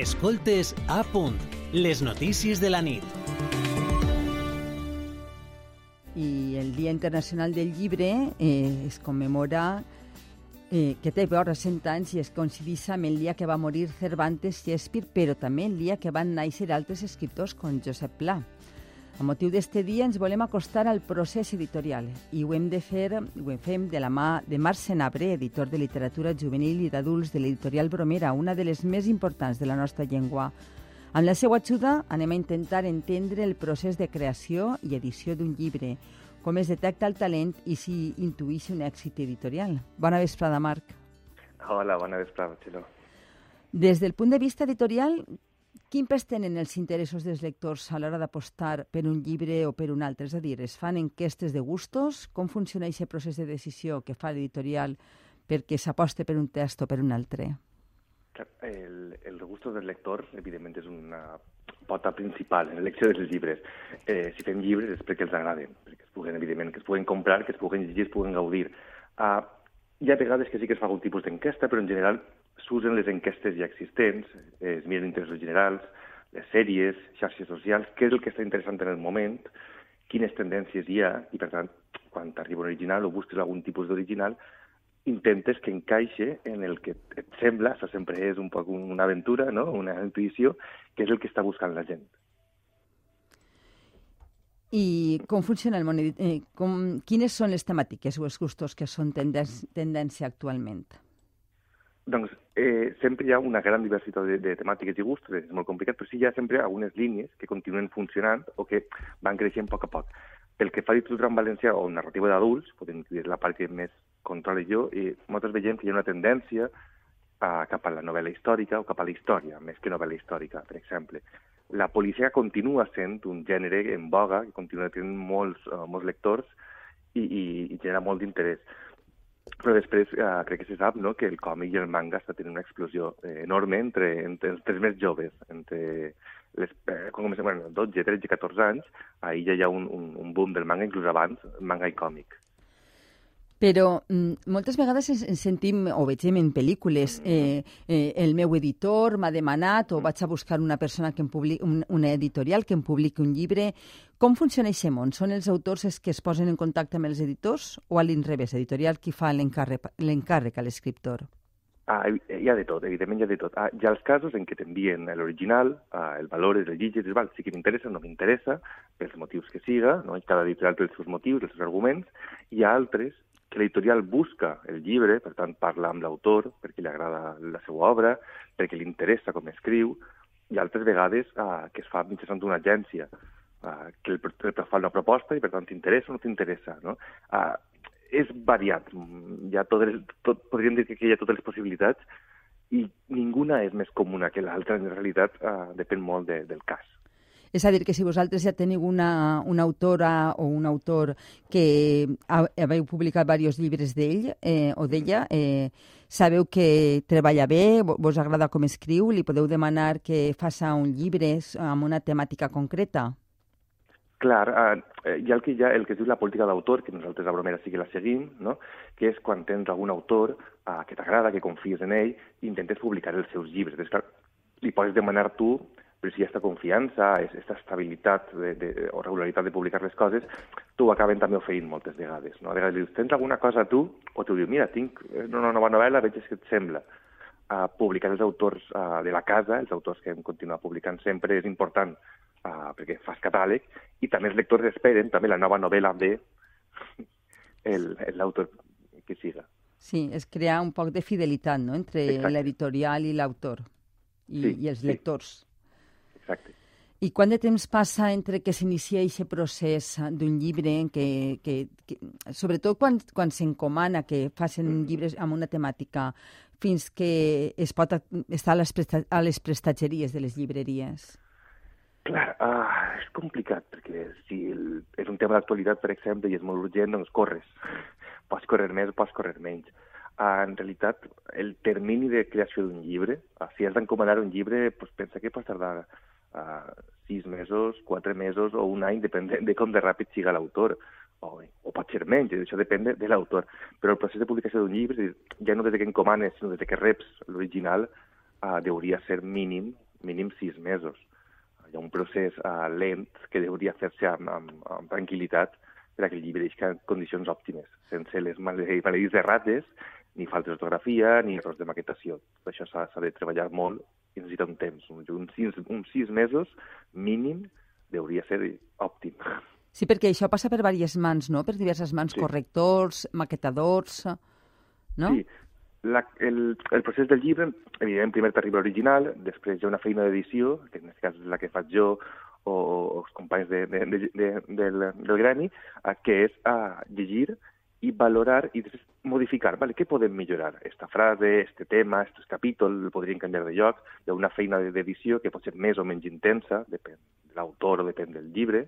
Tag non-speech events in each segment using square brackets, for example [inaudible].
Escoltes a punt, les notícies de la nit. I el Dia Internacional del Llibre eh, es commemora eh, que té vora 100 anys i es coincideix amb el dia que va morir Cervantes Shakespeare, però també el dia que van néixer altres escriptors com Josep Pla. A motiu d'este dia ens volem acostar al procés editorial i ho hem de fer, ho fem de la mà de Marc Senabre, editor de literatura juvenil i d'adults de l'editorial Bromera, una de les més importants de la nostra llengua. Amb la seva ajuda anem a intentar entendre el procés de creació i edició d'un llibre, com es detecta el talent i si intuïix un èxit editorial. Bona vesprada, Marc. Hola, bona vesprada, Xiló. Des del punt de vista editorial, Quin pes tenen els interessos dels lectors a l'hora d'apostar per un llibre o per un altre? És a dir, es fan enquestes de gustos? Com funciona aquest procés de decisió que fa l'editorial perquè s'aposte per un text o per un altre? El, el gustos del lector, evidentment, és una pota principal en l'elecció dels llibres. Eh, si fem llibres és perquè els agraden, perquè es puguen, evidentment, que es puguen comprar, que es puguen llegir, es puguen gaudir. Uh, hi ha vegades que sí que es fa algun tipus d'enquesta, però en general s'usen les enquestes ja existents, es miren interessos generals, les sèries, xarxes socials, què és el que està interessant en el moment, quines tendències hi ha, i per tant, quan t'arriba un original o busques algun tipus d'original, intentes que encaixe en el que et sembla, això sempre és un poc una aventura, no? una intuïció, que és el que està buscant la gent. I com funciona el món? Eh, com, quines són les temàtiques o els gustos que són tendència actualment? Doncs eh, sempre hi ha una gran diversitat de, de temàtiques i gustos, és molt complicat, però sí hi ha sempre algunes línies que continuen funcionant o que van creixent a poc a poc. Pel que fa a literatura en valencià o narrativa d'adults, podem dir la part que més controla jo, i nosaltres veiem que hi ha una tendència a, cap a la novel·la històrica o cap a la història, més que novel·la històrica, per exemple. La policia continua sent un gènere en boga, que continua tenint molts, uh, molts lectors i, i, i genera molt d'interès però després eh, crec que se sap no, que el còmic i el manga està tenint una explosió eh, enorme entre, entre, els més joves, entre les, eh, com comencem, bueno, 12, 13, 14 anys, ahir ja hi ha un, un, un boom del manga, inclús abans, manga i còmic. Però mm, moltes vegades ens, sentim, o vegem en pel·lícules, eh, eh, el meu editor m'ha demanat o mm. vaig a buscar una persona que em publiqui, un, una editorial que em publiqui un llibre. Com funciona aquest món? Són els autors els que es posen en contacte amb els editors o a l'inrevés, editorial qui fa l'encàrrec a l'escriptor? Ah, hi ha de tot, evidentment hi ha de tot. Ah, hi ha els casos en què t'envien l'original, ah, el valor, el llitges, val, sí que m'interessa, no m'interessa, pels motius que siga, no? cada editorial té els seus motius, els seus arguments. Hi ha altres que l'editorial busca el llibre, per tant parla amb l'autor perquè li agrada la seva obra, perquè li interessa com escriu, i altres vegades eh, que es fa mitjançant una agència, eh, que el, el fa una proposta i per tant t'interessa o no t'interessa. No? Eh, és variat, ha tot, tot, podríem dir que hi ha totes les possibilitats i ninguna és més comuna que l'altra, en realitat eh, depèn molt de, del cas. És a dir, que si vosaltres ja teniu una, una autora o un autor que haveu publicat diversos llibres d'ell eh, o d'ella, eh, sabeu que treballa bé, vos agrada com escriu, li podeu demanar que faça un llibre amb una temàtica concreta? Clar, eh, hi ha el que, hi ha, el que es diu la política d'autor, que nosaltres a Bromera sí que la seguim, no? que és quan tens algun autor eh, que t'agrada, que confies en ell, intentes publicar els seus llibres. Des, clar, li pots demanar tu però si hi ha aquesta confiança, aquesta estabilitat de, de, o regularitat de publicar les coses, t'ho acaben també oferint moltes vegades. No? A vegades dius, tens alguna cosa tu? O t'ho diu, mira, tinc una nova novel·la, veig què et sembla. Uh, publicar els autors uh, de la casa, els autors que hem continuat publicant sempre, és important uh, perquè fas catàleg, i també els lectors esperen també la nova novel·la de l'autor [laughs] que siga. Sí, és crear un poc de fidelitat no? entre l'editorial i l'autor i, sí, i els lectors. Sí. I quant de temps passa entre que s'inicia aquest procés d'un llibre, que, que, que, sobretot quan, quan s'encomana que facin llibres amb una temàtica, fins que es pot estar a les, presta, a les prestatgeries de les llibreries? Clar, uh, és complicat, perquè si el, és un tema d'actualitat, per exemple, i és molt urgent, doncs corres. [laughs] Pots córrer més pots córrer menys. Uh, en realitat, el termini de creació d'un llibre, uh, si has d'encomanar un llibre, pues, pensa que pot tardar sis mesos, quatre mesos o un any, depèn de, de com de ràpid siga l'autor, o, o pot ser menys, això depèn de, de l'autor. Però el procés de publicació d'un llibre, ja no des que encomanes, sinó des que reps l'original, uh, hauria ser mínim mínim sis mesos. Hi ha un procés uh, lent que hauria fer-se amb, amb, amb tranquil·litat per a que el llibre deixi en condicions òptimes, sense les maledits errates, ni faltes d'ortografia, ni errors de maquetació. Això s'ha de treballar molt i necessita un temps. Uns sis, uns sis mesos mínim hauria ser òptim. Sí, perquè això passa per diverses mans, no? Per diverses mans, sí. correctors, maquetadors, no? Sí, la, el, el procés del llibre, evidentment, primer t'arriba l'original, després hi ha una feina d'edició, que en aquest cas és la que faig jo, o, o els companys de, de, de, de, del, del gremi, eh, que és a llegir i valorar i modificar, vale, què podem millorar? Esta frase, este tema, este capítol, el podríem canviar de lloc, hi ha una feina d'edició que pot ser més o menys intensa, depèn de l'autor o depèn del llibre,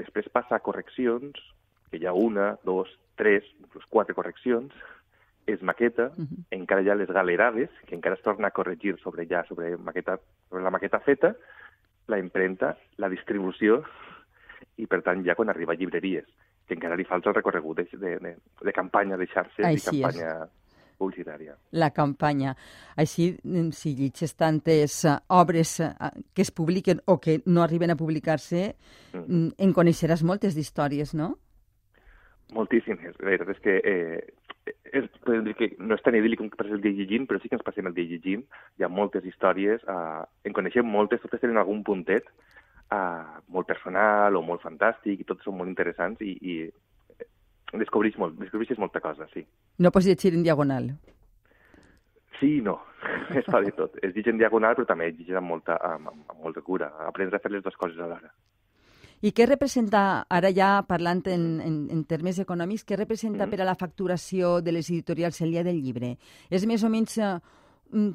després passa a correccions, que hi ha una, dos, tres, inclús quatre correccions, es maqueta, uh -huh. encara hi ha les galerades, que encara es torna a corregir sobre ja sobre, maqueta, sobre la maqueta feta, la impremta, la distribució, i per tant ja quan arriba a llibreries, que encara li falta el recorregut de, de, de campanya de xarxes Així i campanya és. publicitària. La campanya. Així, si llitges tantes uh, obres uh, que es publiquen o que no arriben a publicar-se, uh -huh. en coneixeràs moltes d'històries, no? Moltíssimes. La veritat és que eh, és, podem dir que no és tan idíl·lic com per el dia llegint, però sí que ens passem el dia llegint. Hi ha moltes històries, eh, en coneixem moltes, totes tenen algun puntet eh, molt personal o molt fantàstic, i totes són molt interessants i, i descobreix, molt, descobreixes molta cosa, sí. No pots llegir en diagonal? Sí no. [laughs] Es fa de tot. Es llegeix en diagonal, però també es llegeix amb molta, amb, amb molta cura. Aprens a fer les dues coses alhora. I què representa, ara ja parlant en, en, en termes econòmics, què representa mm -hmm. per a la facturació de les editorials el dia del llibre? És més o menys eh,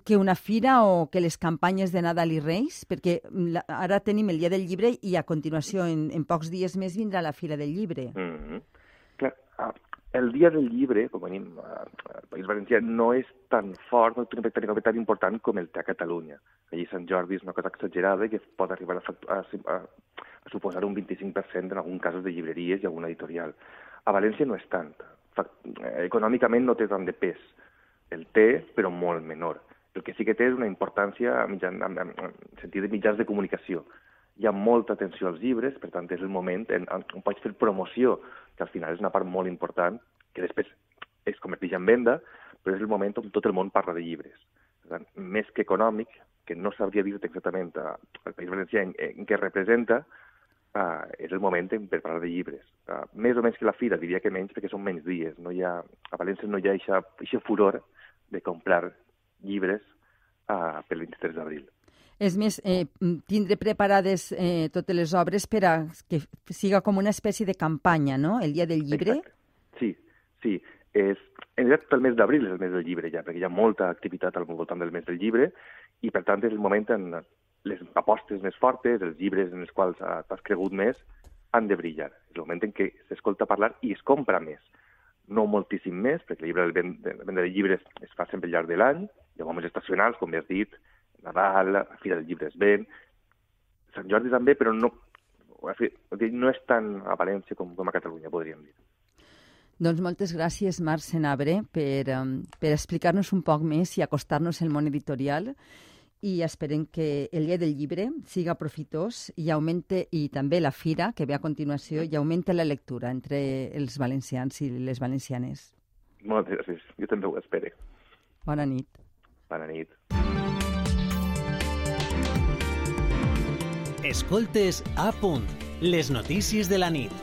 que una fira o que les campanyes de Nadal i Reis? Perquè mm, la, ara tenim el dia del llibre i a continuació, en, en pocs dies més, vindrà la fira del llibre. Mm -hmm. Clar, el dia del llibre, com venim al País Valencià, no és tan fort, no té un tan important com el té a Catalunya. Allí Sant Jordi és una cosa exagerada i que pot arribar a, a, a a suposar un 25% en alguns casos de llibreries i alguna editorial. A València no és tant. Econòmicament no té tant de pes. El té, però molt menor. El que sí que té és una importància en, en, en, en sentit de mitjans de comunicació. Hi ha molta atenció als llibres, per tant és el moment en, en, on pots fer promoció, que al final és una part molt important, que després es converteix en venda, però és el moment on tot el món parla de llibres. Per tant, més que econòmic, que no sabria dir-te exactament al País Valencià en, en què representa, uh, és el moment per parlar de llibres. Uh, més o menys que la fira, diria que menys perquè són menys dies. No hi ha, a València no hi ha aquest furor de comprar llibres uh, pel 23 d'abril. És més, eh, tindre preparades eh, totes les obres per a que siga com una espècie de campanya, no?, el dia del llibre. Exacte. Sí, sí. És, en realitat, el mes d'abril és el mes del llibre ja, perquè hi ha molta activitat al voltant del mes del llibre i, per tant, és el moment en les apostes més fortes, els llibres en els quals uh, t'has cregut més, han de brillar. És el moment en què s'escolta parlar i es compra més. No moltíssim més, perquè el llibre, la venda de llibres es fa sempre al llarg de l'any, hi ha moments estacionals, com ja has dit, Nadal, la Fira del Llibre es ven, Sant Jordi també, però no, no és tan a València com, com a Catalunya, podríem dir. Doncs moltes gràcies, Marc Senabre, per, per explicar-nos un poc més i acostar-nos al món editorial i esperem que el dia del llibre siga profitós i augmente, i també la fira, que ve a continuació, i augmente la lectura entre els valencians i les valencianes. Moltes gràcies. Jo també ho espero. Bona nit. Bona nit. Escoltes a punt, les notícies de la nit.